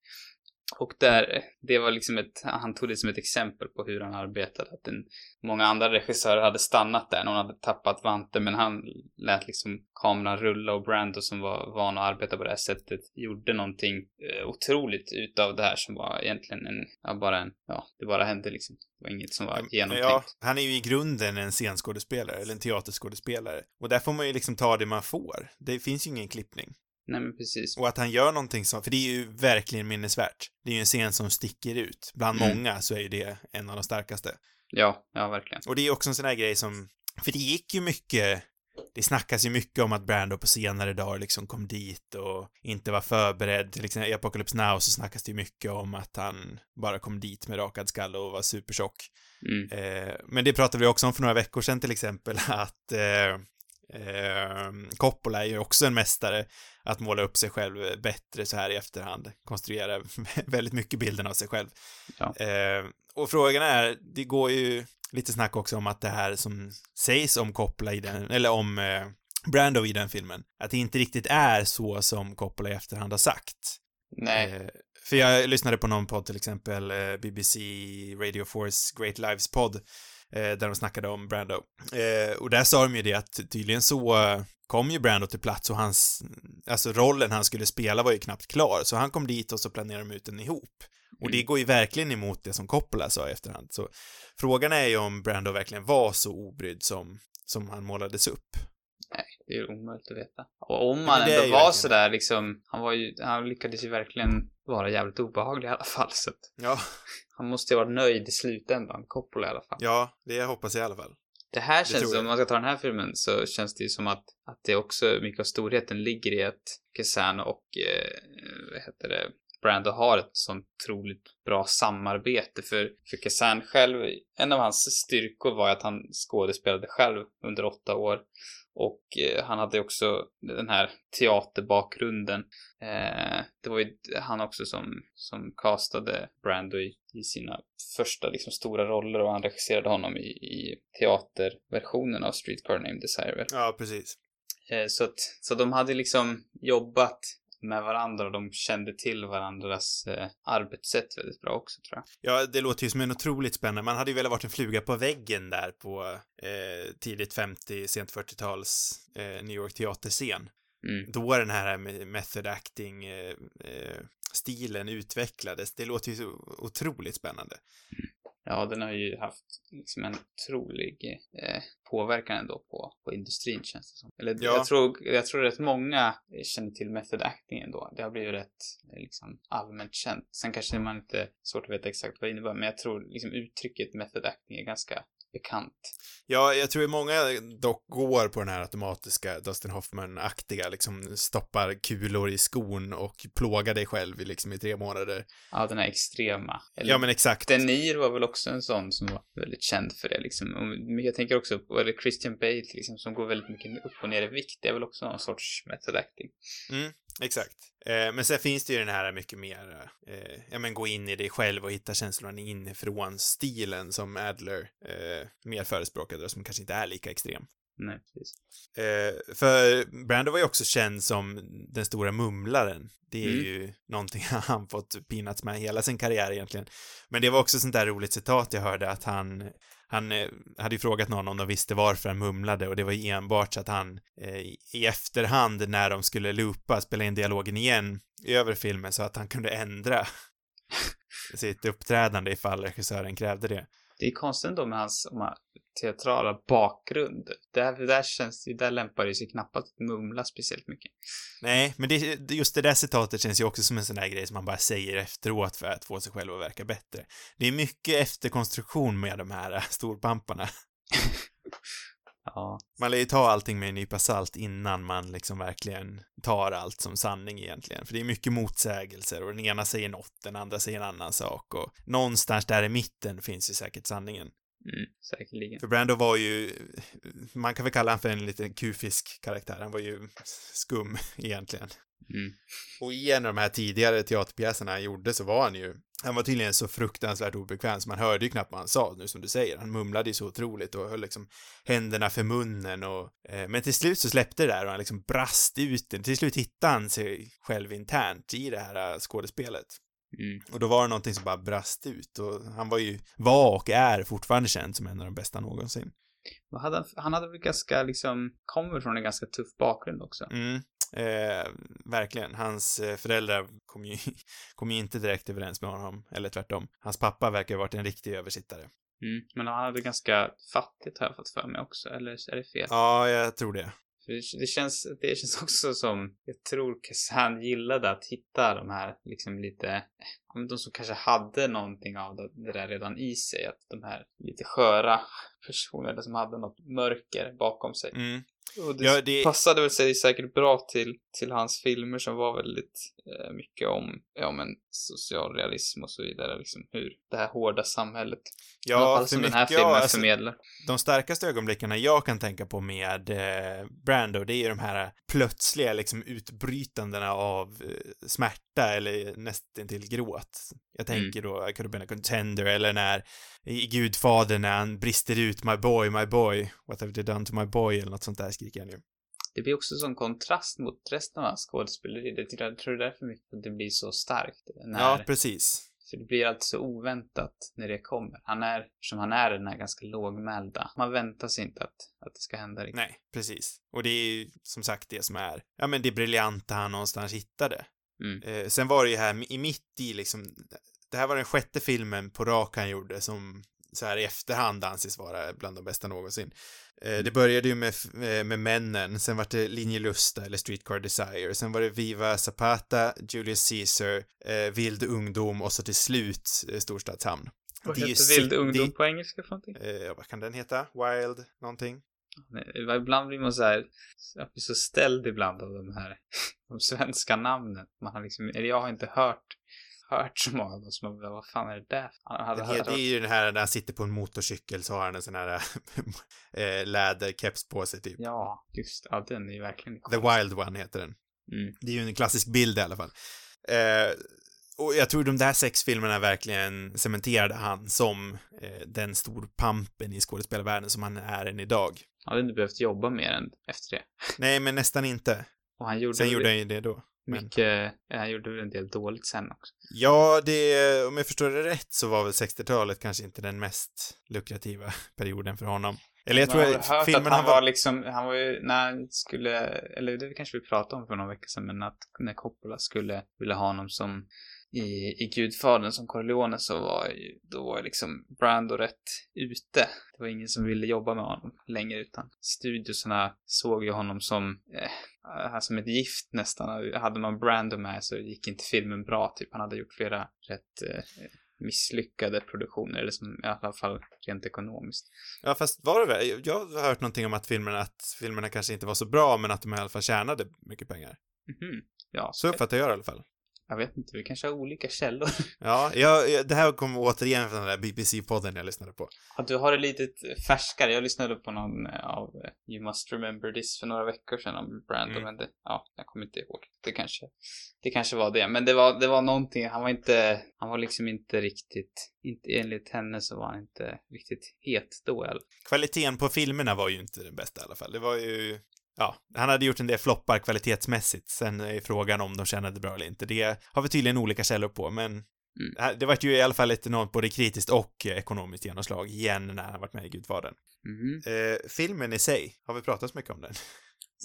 Och där, det var liksom ett, han tog det som ett exempel på hur han arbetade. Att en, många andra regissörer hade stannat där, någon hade tappat vanten, men han lät liksom kameran rulla och Brando som var van att arbeta på det här sättet gjorde någonting eh, otroligt utav det här som var egentligen en, ja bara en, ja, det bara hände liksom. Det var inget som var genomtänkt. Ja, han är ju i grunden en scenskådespelare, eller en teaterskådespelare. Och där får man ju liksom ta det man får. Det finns ju ingen klippning. Nej men precis. Och att han gör någonting som, för det är ju verkligen minnesvärt. Det är ju en scen som sticker ut. Bland Mm. många så är ju det en av de starkaste. Ja, ja verkligen. Och det är också en sån här grej som, för det gick ju mycket, det snackas ju mycket om att Brando på senare dagar liksom kom dit och inte var förberedd. Till exempel i Apocalypse Now så snackas det ju mycket om att han bara kom dit med rakad skalle och var supertjock. Mm. Eh, men det pratade vi också om för några veckor sedan till exempel, att eh, eh, Coppola är ju också en mästare att måla upp sig själv bättre så här i efterhand. Konstruera väldigt mycket bilden av sig själv. Ja. Eh, och frågan är, det går ju lite snack också om att det här som sägs om Coppola i den, eller om eh, Brando i den filmen, att det inte riktigt är så som Coppola i efterhand har sagt. Nej. Eh, för jag lyssnade på någon podd till exempel, eh, BBC Radio Force Great Lives podd, eh, där de snackade om Brando. Eh, och där sa de ju det att tydligen så kom ju Brando till plats och hans, alltså rollen han skulle spela var ju knappt klar, så han kom dit och så planerade de ut den ihop. Och det Mm. går ju verkligen emot det som Coppola sa i efterhand, så frågan är ju om Brando verkligen var så obrydd som, som han målades upp. Nej, det är omöjligt att veta. Och om han ändå var verkligen sådär liksom, han var ju, han lyckades ju verkligen vara jävligt obehaglig i alla fall. Så att Ja, han måste ju vara nöjd i slutändan, Coppola i alla fall. ja, det hoppas jag i alla fall. Det här tror känns som, om man ska ta den här filmen, så känns det ju som att, att det också, mycket av storheten ligger i att Kazan och, eh, vad heter det, Brando har ett sånt otroligt bra samarbete. För, för Kazan själv, en av hans styrkor var att han skådespelade själv under åtta år och eh, han hade också den här teaterbakgrunden. Eh, det var ju han också som, som castade Brando i, i sina första liksom stora roller och han regisserade honom i, i teaterversionen av Streetcar Named Desire. Ja, precis. Eh, så, att, så de hade liksom jobbat med varandra och de kände till varandras eh, arbetssätt väldigt bra också tror jag. Ja, det låter ju som en otroligt spännande. Man hade ju velat varit en fluga på väggen där på eh, tidigt 50, sent 40-tals eh, New York teaterscen. Mm. Då den här me- method acting eh, eh, stilen utvecklades. Det låter ju så otroligt spännande. Ja, den har ju haft liksom en otrolig eh, påverkan ändå på, på industrin känns det som. Eller Ja. jag, tror, jag tror rätt många känner till method acting ändå. Det har blivit rätt eh, liksom, allmänt känt. Sen kanske man inte svårt att veta exakt vad det innebär, men jag tror liksom uttrycket method acting är ganska bekant. Ja, jag tror att många dock går på den här automatiska Dustin Hoffman-aktiga, liksom stoppar kulor i skon och plågar dig själv i, liksom i tre månader. Ja, den här extrema. Eller, Ja, men exakt. Denir var väl också en sån som var väldigt känd för det liksom. Jag tänker också på, eller Christian Bale liksom, som går väldigt mycket upp och ner i vikt. Det är väl också någon sorts method acting. Mm, exakt. Eh, men sen finns det ju den här mycket mer, eh, ja men gå in i dig själv och hitta känslorna inifrån stilen som Adler eh, mer förespråkade och som kanske inte är lika extrem. Nej, precis. Eh, för Brando var ju också känd som den stora mumlaren. Det är Mm. ju någonting han fått pinats med hela sin karriär egentligen. Men det var också sånt där roligt citat jag hörde att han han eh, hade ju frågat någon om de visste varför han mumlade och det var ju enbart så att han eh, i- i efterhand när de skulle loopa, spela in dialogen igen över filmen så att han kunde ändra sitt uppträdande ifall regissören krävde det. Det är konstigt ändå med hans om man, teatrala bakgrund. Där, där känns det, där lämpar det sig knappast att mumla speciellt mycket. Nej, men det, just det där citatet känns ju också som en sån där grej som man bara säger efteråt för att få sig själv att verka bättre. Det är mycket efterkonstruktion med de här äh, storpamparna. Ja, Man lär ju ta allting med en nypa salt innan man liksom verkligen tar allt som sanning egentligen. För det är mycket motsägelser och den ena säger något, den andra säger en annan sak och någonstans där i mitten finns ju säkert sanningen. Mm, säkerligen. För Brando var ju, man kan väl kalla honom för en liten kufisk karaktär. Han var ju skum egentligen. Mm. Och i en av de här tidigare teaterpjäserna han gjorde så var han ju, han var tydligen så fruktansvärt obekväm så man hörde ju knappt vad han sa nu som du säger. Han mumlade ju så otroligt och höll liksom händerna för munnen och, eh, men till slut så släppte det där och han liksom brast ut det. Till slut hittade han sig själv internt i det här eh, skådespelet. Mm. Och då var det någonting som bara brast ut och han var ju, var och är fortfarande känd som en av de bästa någonsin. Hade han, han hade väl ganska liksom, kommer från en ganska tuff bakgrund också. Mm. Eh, verkligen. Hans eh, föräldrar kom ju, kom ju inte direkt överens med honom, eller tvärtom. Hans pappa verkar ha varit en riktig översittare. Mm. Men han hade ganska fattigt har jag fått för mig också, eller är det fel? Ja, jag tror det. Det, det, känns, det känns också som, jag tror han gillade att hitta de här liksom lite, de som kanske hade någonting av det där redan i sig. Att de här lite sköra personerna som hade något mörker bakom sig. Mm. Och det, Ja, det- passade väl sig säkert bra till, till hans filmer som var väldigt eh, mycket om, ja men social realism och så vidare. Liksom hur det här hårda samhället. Ja, som den här filmen ja, alltså, förmedlar. de starkaste ögonblickarna jag kan tänka på med eh, Brando, det är ju de här plötsliga liksom utbrytandena av eh, smärta eller nästintill gråt. Jag Mm. tänker då, I could have been a contender, eller när i Gudfadern när han brister ut My boy, my boy, what have they done to my boy, eller något sånt där skriker han ju. Det blir också sån kontrast mot resten av hans skådespeleri. Jag tror det är därför mycket att det blir så starkt. När, Ja, precis. För det blir alltid så oväntat när det kommer. Han är, som han är den här ganska lågmälda. Man väntar sig inte att, att det ska hända riktigt. Nej, precis. Och det är ju som sagt det som är, ja men det briljanta han någonstans hittade. Mm. Eh, sen var det ju här i mitt i liksom, det här var den sjätte filmen på rak han gjorde som så här i efterhand anses vara bland de bästa någonsin. Eh, det började ju med, eh, med Männen, sen var det Linje Lusta eller Streetcar Desire, sen var det Viva Zapata, Julius Caesar, eh, Vild ungdom och så till slut eh, Storstadshamn. Vad heter vild City- ungdom på engelska för någonting? Eh, vad kan den heta? Wild någonting? Nej, Ibland blir man så här, jag blir så ställd ibland av de här, de svenska namnen. Man har liksom, eller jag har inte hört, hört så många dem som man, vad fan är det där? Han hade hört, heter, det är ju den här när han sitter på en motorcykel så har han en sån här eh, läderkeps på sig typ. Ja, just ja, den är ju verkligen The Wild One heter den. Mm. Det är ju en klassisk bild i alla fall. Eh, och jag tror de där sex filmerna verkligen cementerade han som eh, den storpampen i skådespelarvärlden som han är än idag. Han hade inte behövt jobba mer än efter det. Nej, men nästan inte. Och han gjorde, Sen väl gjorde han ju det då. Men- mycket, han gjorde väl en del dåligt sen också. Ja, det, om jag förstår det rätt så var väl 60-talet kanske inte den mest lukrativa perioden för honom. Eller jag tror har väl att hört filmerna att han var liksom, han var ju, när han skulle, eller det kanske vi pratade om för någon vecka sedan, men att när Coppola skulle vilja ha honom som i, i Gudfadern som Corleone så var ju, då var liksom Brando rätt ute. Det var ingen som ville jobba med honom längre utan studiosarna såg ju honom som, eh, som ett gift nästan. Hade man Brando med så gick inte filmen bra typ. Han hade gjort flera rätt eh, misslyckade produktioner, eller som i alla fall rent ekonomiskt. Ja, fast var det det? Jag har hört någonting om att filmerna, att filmerna kanske inte var så bra, men att de i alla fall tjänade mycket pengar. Mhm. Ja, Så uppfattar jag det i alla fall. Jag vet inte, vi kanske har olika källor. Ja, jag, jag, det här kom återigen från den där BBC-podden jag lyssnade på. Ja, du har det lite färskare. Jag lyssnade på någon eh, av eh, You Must Remember This för några veckor sedan om Brando, Mm. men det, ja, jag kommer inte ihåg. Det kanske, det kanske var det. Men det var, det var någonting, han var inte, han var liksom inte riktigt, inte enligt henne så var han inte riktigt het då i alla fall. Kvaliteten på filmerna var ju inte den bästa i alla fall. Det var ju, ja, han hade gjort en del floppar kvalitetsmässigt. Sen är frågan om de tjänade bra eller inte. Det har vi tydligen olika källor på, men Mm. det vart ju i alla fall ett enormt både kritiskt och eh, ekonomiskt genomslag igen när han varit med i Gudfadern. Mhm. Eh, filmen i sig, har vi pratat så mycket om den?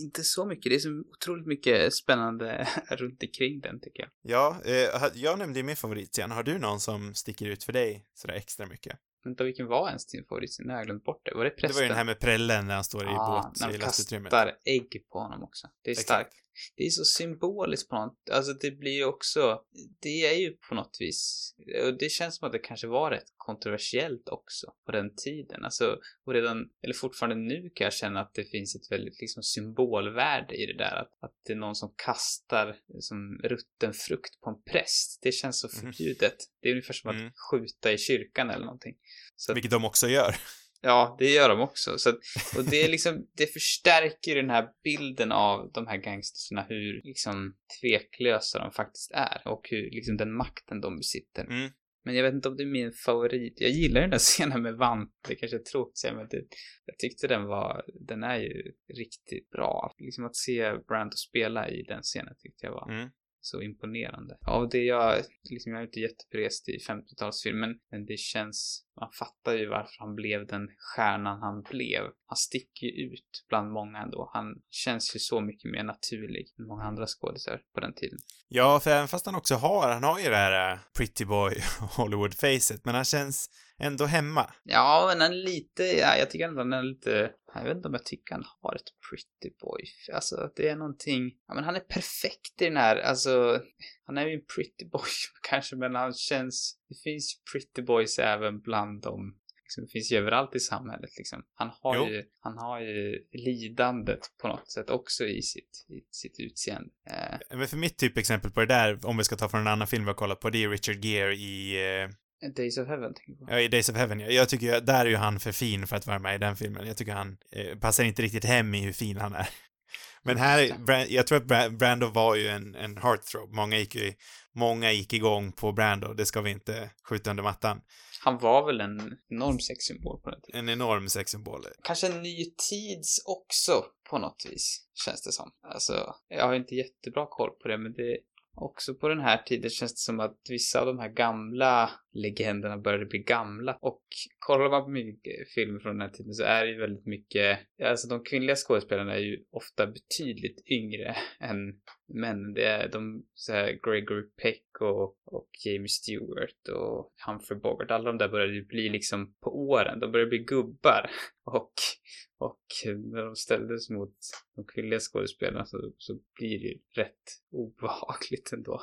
Inte så mycket, det är så otroligt mycket spännande runt omkring den tycker jag. Ja, eh, jag nämnde ju min favoritscen. Har du någon som sticker ut för dig sådär extra mycket? Vänta, vilken var ens din favoritscen? Nu har jag glömt bort det. Var det prästen? Det var ju den här med prällen när han står i ah, båt när i de lastutrymmet. kastar ägg på honom också. Det är Exakt. starkt. Det är så symboliskt på något, alltså det blir ju också, det är ju på något vis, och det känns som att det kanske var rätt kontroversiellt också på den tiden. Alltså, och redan, eller fortfarande nu kan jag känna att det finns ett väldigt liksom symbolvärde i det där. Att, att det är någon som kastar som rutten frukt på en präst. Det känns så Mhm. förbjudet. Det är ungefär som Mm. att skjuta i kyrkan eller någonting. Så att, Vilket de också gör. Ja, det gör de också. Så och det är liksom, det förstärker den här bilden av de här gangsterna, hur liksom tveklösa de faktiskt är och hur liksom den makten de besitter. Mm. Men jag vet inte om det är min favorit. Jag gillar den där scenen med Vant, det kanske är tråkigt att säga, men det, jag tyckte den var, den är ju riktigt bra. Liksom att se Brando spela i den scenen tyckte jag var Mm. så imponerande. Av det jag, liksom jag är inte jätteberest i 50-talsfilmen, men det känns, man fattar ju varför han blev den stjärnan han blev. Han sticker ju ut bland många ändå. Han känns ju så mycket mer naturlig än många andra skådisar på den tiden. Ja, för även fast han också har, han har ju det här äh, pretty boy Hollywood-facet, men han känns ändå hemma. Ja, men han är lite, ja, jag tycker ändå han är lite, jag vet inte om jag tycker han har ett pretty boy. Alltså, det är någonting, ja men han är perfekt i den här, alltså, han är ju en pretty boy kanske, men han känns, det finns pretty boys även bland dem. Liksom, det finns ju överallt i samhället liksom. Han har Jo. ju, han har ju lidandet på något sätt också i sitt, i sitt utseende. Eh, Men för mitt typexempel på det där, om vi ska ta från en annan film vi har kollat på, det är Richard Gere i, eh, Days of Heaven tänker jag på. ja, i Days of Heaven. Jag, jag tycker, där är ju han för fin för att vara med i den filmen. Jag tycker han eh, passar inte riktigt hem i hur fin han är. Men här, jag tror att Bra- Brando var ju en, en heartthrob. Många gick ju, många gick igång på Brando, det ska vi inte skjuta under mattan. Han var väl en enorm sexsymbol på den tiden. En enorm sexsymbol. Kanske en ny tids också på något vis, känns det som. Alltså, jag har inte jättebra koll på det, men det också på den här tiden känns det som att vissa av de här gamla legenderna började bli gamla. Och kollar man på mycket filmer från den här tiden så är det ju väldigt mycket, alltså de kvinnliga skådespelarna är ju ofta betydligt yngre än männen. Det är de, så här Gregory Peck och, och Jamie Stewart och Humphrey Bogart, alla de där började ju bli liksom på åren, de började bli gubbar. Och, och när de ställdes mot de kvinnliga skådespelarna så, så blir det ju rätt obehagligt ändå.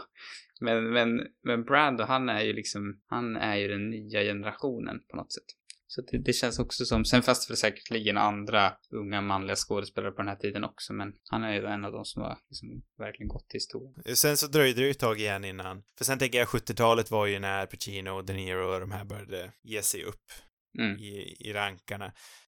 Men, men, men Brando, han är ju liksom, han är ju den nya generationen på något sätt. Så det, det känns också som, sen fanns det säkerligen andra unga manliga skådespelare på den här tiden också, men han är ju en av de som har liksom verkligen gått till historien. Sen så dröjde det ju ett tag igen innan. För sen tänker jag 70-talet var ju när Pacino, De Niro och de här började ge sig upp Mm. i, i rankarna.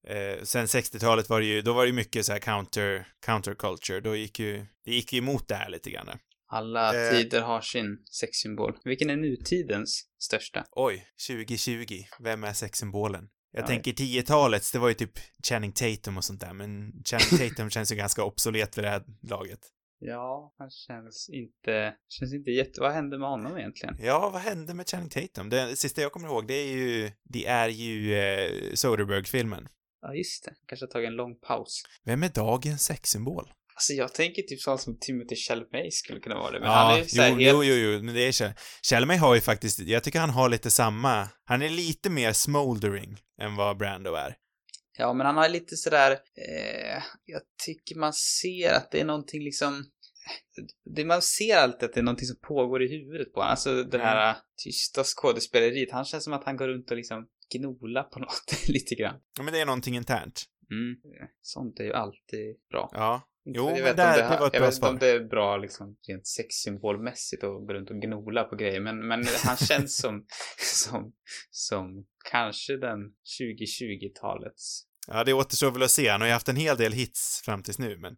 Eh, sen 60-talet var det ju, då var det ju mycket så här counter, counterculture. Då gick ju, det gick ju emot det här lite grann. Alla Eh. tider har sin sexsymbol. Vilken är nutidens största? Oj, 2020, vem är sexsymbolen? Jag Ja. tänker 10-talets, det var ju typ Channing Tatum och sånt där, men Channing Tatum känns ju ganska obsolet vid det här laget. Ja, han känns inte, känns inte jätte... Vad hände med honom egentligen? Ja, vad hände med Channing Tatum? Det, sista jag kommer ihåg, det är ju, det är ju eh, Soderbergh-filmen. Ja, just det. Kanske har tagit en lång paus. Vem är dagens sexsymbol? Alltså jag tänker typ sånt som Timothy Chalamet skulle kunna vara det. Men ja, han är ju jo, helt... jo, jo, jo, men det är Chal- Chalamet har ju faktiskt, jag tycker han har lite samma, han är lite mer smoldering än vad Brando är. Ja, men han har lite sådär... Eh, jag tycker man ser att det är någonting liksom... det, man ser alltid att det är någonting som pågår i huvudet på honom. Alltså det här mm. tysta skådespeleriet. Han känns som att han går runt och liksom gnolar på något lite grann. Ja, men det är någonting internt. Mm. Sånt är ju alltid bra. Ja. Jo, jag men där, det, ett jag vet inte om det är bra liksom rent sexsymbolmässigt att gå runt och gnola på grejer, men, men han känns som, som, som kanske den 2020-talets Ja, det återstår väl att se. Han har ju haft en hel del hits fram tills nu, men...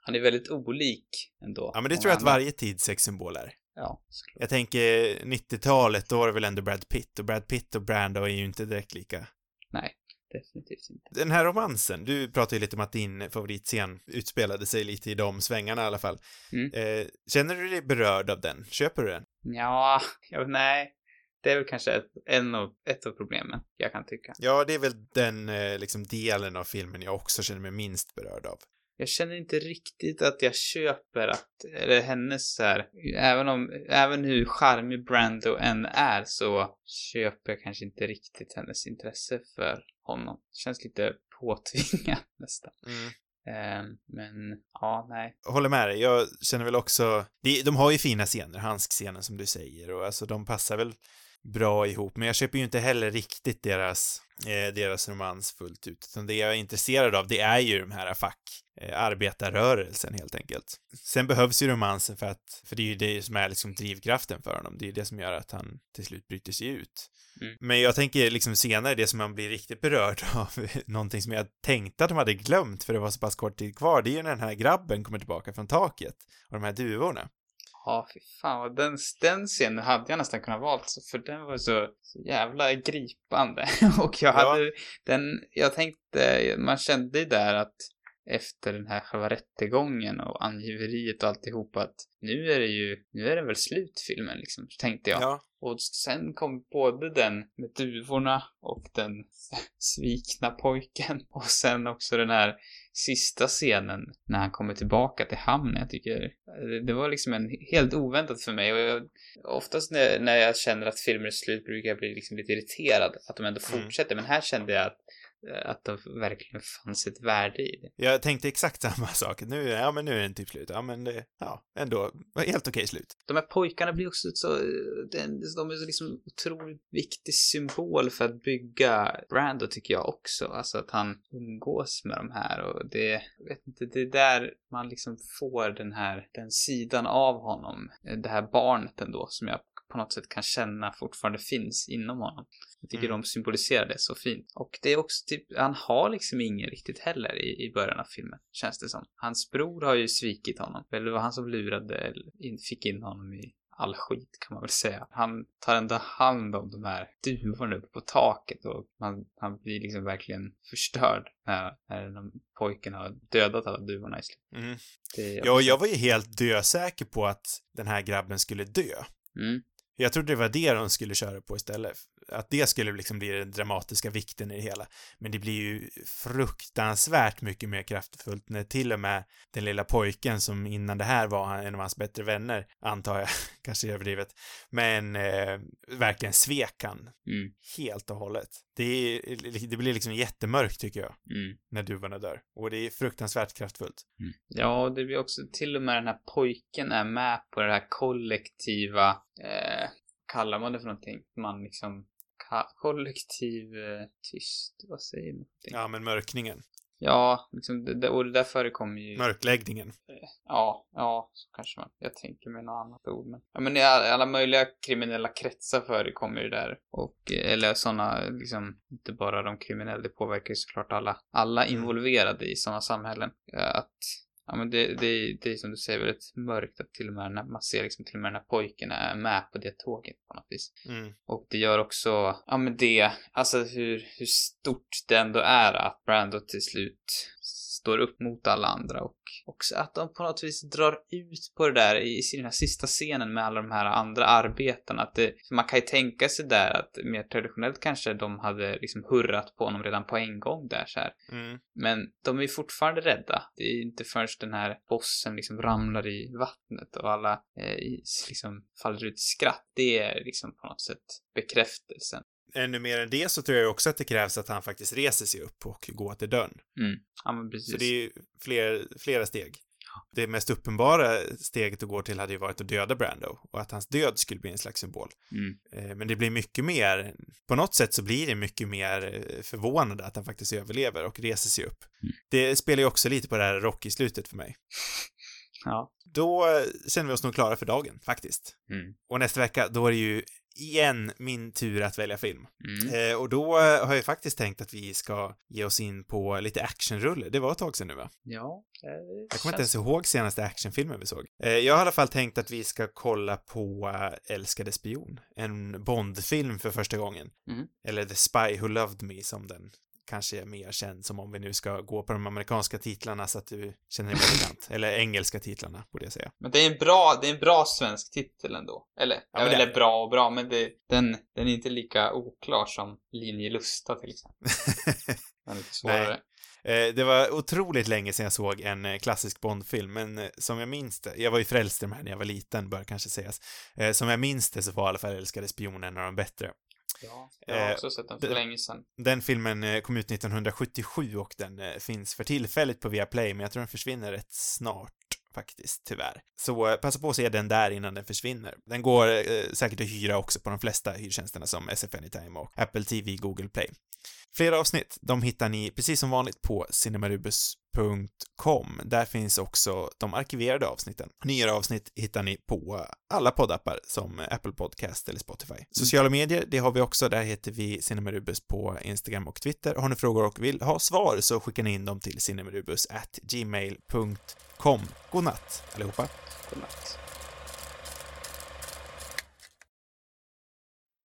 Han är väldigt olik ändå. Ja, men det tror jag att varje tids sexsymbol är. Ja, såklart. Jag tänker 90-talet, då var det väl ändå Brad Pitt, och Brad Pitt och Brando är ju inte direkt lika. Nej, definitivt inte. Den här romansen, du pratade ju lite om att din favoritscen utspelade sig lite i de svängarna i alla fall. Mm. Eh, känner du dig berörd av den? Köper du den? Ja, jag, nej. Det är väl kanske ett, en av, ett av problemen, jag kan tycka. Ja, det är väl den eh, liksom delen av filmen jag också känner mig minst berörd av. Jag känner inte riktigt att jag köper att, eller hennes så här, även om, även hur charmig Brando än är så köper jag kanske inte riktigt hennes intresse för honom. Det känns lite påtvingat nästan. Mm. Um, men, ja, nej. Håller med dig. Jag känner väl också, de, har ju fina scener, Hansk-scenen som du säger, och alltså de passar väl bra ihop, men jag köper ju inte heller riktigt deras, eh, deras romans fullt ut, utan det jag är intresserad av, det är ju de här fack, eh, arbetarrörelsen helt enkelt. Sen behövs ju romansen för att, för det är ju det som är liksom drivkraften för honom, det är ju det som gör att han till slut bryter sig ut. Mm. Men jag tänker liksom senare, det som man blir riktigt berörd av, någonting som jag tänkte att de hade glömt för det var så pass kort tid kvar, det är ju när den här grabben kommer tillbaka från taket och de här duvorna. Ja, fy fan den, den scenen hade jag nästan kunnat valt för den var så, så jävla gripande. och jag hade ja. den, jag tänkte, man kände ju där att efter den här själva rättegången och angiveriet och alltihop att nu är det ju, nu är det väl slut filmen liksom, tänkte jag. Ja. Och sen kom både den med duvorna och den svikna pojken och sen också den här sista scenen när han kommer tillbaka till hamnen. Jag tycker det var liksom en helt oväntat för mig och jag, oftast när, när jag känner att filmer är slut brukar jag bli liksom lite irriterad att de ändå mm. fortsätter. Mm. Men här kände jag att Eh, att det verkligen fanns ett värde i det. Jag tänkte exakt samma sak. Nu, ja men nu är den typ slut. Ja men det, ja, ändå, helt okej slut. De här pojkarna blir också så, de är liksom otroligt viktig symbol för att bygga Brando tycker jag också. Alltså att han umgås med de här och det, jag vet inte, det är där man liksom får den här, den sidan av honom. Det här barnet ändå som jag på något sätt kan känna fortfarande finns inom honom. Jag tycker mm. de symboliserar det så fint. Och det är också typ, han har liksom ingen riktigt heller i, i början av filmen, känns det som. Hans bror har ju svikit honom. Eller det var han som lurade, in, fick in honom i all skit kan man väl säga. Han tar ändå hand om de här duvorna uppe på taket och man, han blir liksom verkligen förstörd när, när de, pojken har dödat alla duvorna i slutet. Mm. Ja, jag var ju helt dösäker på att den här grabben skulle dö. Mm. Jag trodde det var det de skulle köra på istället. Att det skulle liksom bli den dramatiska vikten i det hela. Men det blir ju fruktansvärt mycket mer kraftfullt när till och med den lilla pojken som innan det här var en av hans bättre vänner, antar jag, kanske överdrivet, men eh, verkligen svek han. Mm. Helt och hållet. Det, är, det blir liksom jättemörkt tycker jag, mm. när duvorna dör. Och det är fruktansvärt kraftfullt. Mm. Ja, det blir också till och med den här pojken är med på det här kollektiva eh, kallar man det för någonting? Man liksom kollektiv eh, tyst, vad säger man? Ja, men mörkningen. Ja, liksom, det, och det där förekommer ju... Mörkläggningen. Eh, ja, ja, så kanske man... Jag tänker mig något annat ord, men... Ja, men i alla, möjliga kriminella kretsar förekommer ju där. Och, eh, eller sådana, liksom, inte bara de kriminella, det påverkar ju såklart alla, alla involverade i sådana samhällen. Att Ja men det, det, det är som du säger väldigt mörkt att till och med när man ser liksom till och med när pojken är med på det tåget på något vis. Mm. Och det gör också, ja men det, alltså hur, hur stort det ändå är att Brando till slut står upp mot alla andra och också att de på något vis drar ut på det där i den här sista scenen med alla de här andra arbetarna. Att det, man kan ju tänka sig där att mer traditionellt kanske de hade liksom hurrat på honom redan på en gång där så här. Mm. Men de är fortfarande rädda. Det är inte förrän den här bossen liksom ramlar i vattnet och alla eh, liksom faller ut i skratt. Det är liksom på något sätt bekräftelsen ännu mer än det så tror jag också att det krävs att han faktiskt reser sig upp och går till dörren. Mm. Ja, men precis. Så det är ju fler, flera steg. Det mest uppenbara steget att gå till hade ju varit att döda Brando och att hans död skulle bli en slags symbol. Mm. Eh, Men det blir mycket mer, på något sätt så blir det mycket mer eh, förvånande att han faktiskt överlever och reser sig upp. Mm. Det spelar ju också lite på det här Rocky-slutet för mig. Ja. Då känner vi oss nog klara för dagen, faktiskt. Mm. Och nästa vecka, då är det ju igen min tur att välja film. Mm. Eh, och då eh, har jag faktiskt tänkt att vi ska ge oss in på lite actionrulle. Det var ett tag sedan nu va? Ja. eh, Jag kommer inte ens ihåg senaste actionfilmen vi såg. Eh, jag har i alla fall tänkt att vi ska kolla på eh, Älskade spion, en Bond-film för första gången. Mm. Eller The Spy Who Loved Me som den kanske är mer känd som om vi nu ska gå på de amerikanska titlarna så att du känner dig bekant. Eller engelska titlarna, borde jag säga. Men det är en bra, det är en bra svensk titel ändå. Eller, Ja, eller är- bra och bra, men det, den, den är inte lika oklar som Linje Lusta till exempel. Den är lite svårare. Eh, Det var otroligt länge sedan jag såg en eh, klassisk Bond-film, men eh, som jag minns det, jag var ju frälst i de här när jag var liten, bör kanske sägas. Som jag minns det så var i alla fall Älskade av de bättre. Ja, jag har Eh, också sett den för länge sedan. Den filmen eh, kom ut 1977 och den eh, finns för tillfället på Viaplay, men jag tror den försvinner rätt snart faktiskt, tyvärr. Så passa på att se den där innan den försvinner. Den går eh, säkert att hyra också på de flesta hyrtjänsterna som SF Anytime och Apple TV, Google Play. Flera avsnitt, de hittar ni precis som vanligt på cinemarubus.com. Där finns också de arkiverade avsnitten. Nyare avsnitt hittar ni på alla poddappar som Apple Podcast eller Spotify. Sociala medier, det har vi också. Där heter vi Cinemarubus på Instagram och Twitter. Har ni frågor och vill ha svar så skickar ni in dem till cinemarubus at gmail.com. God natt allihopa. Godnatt.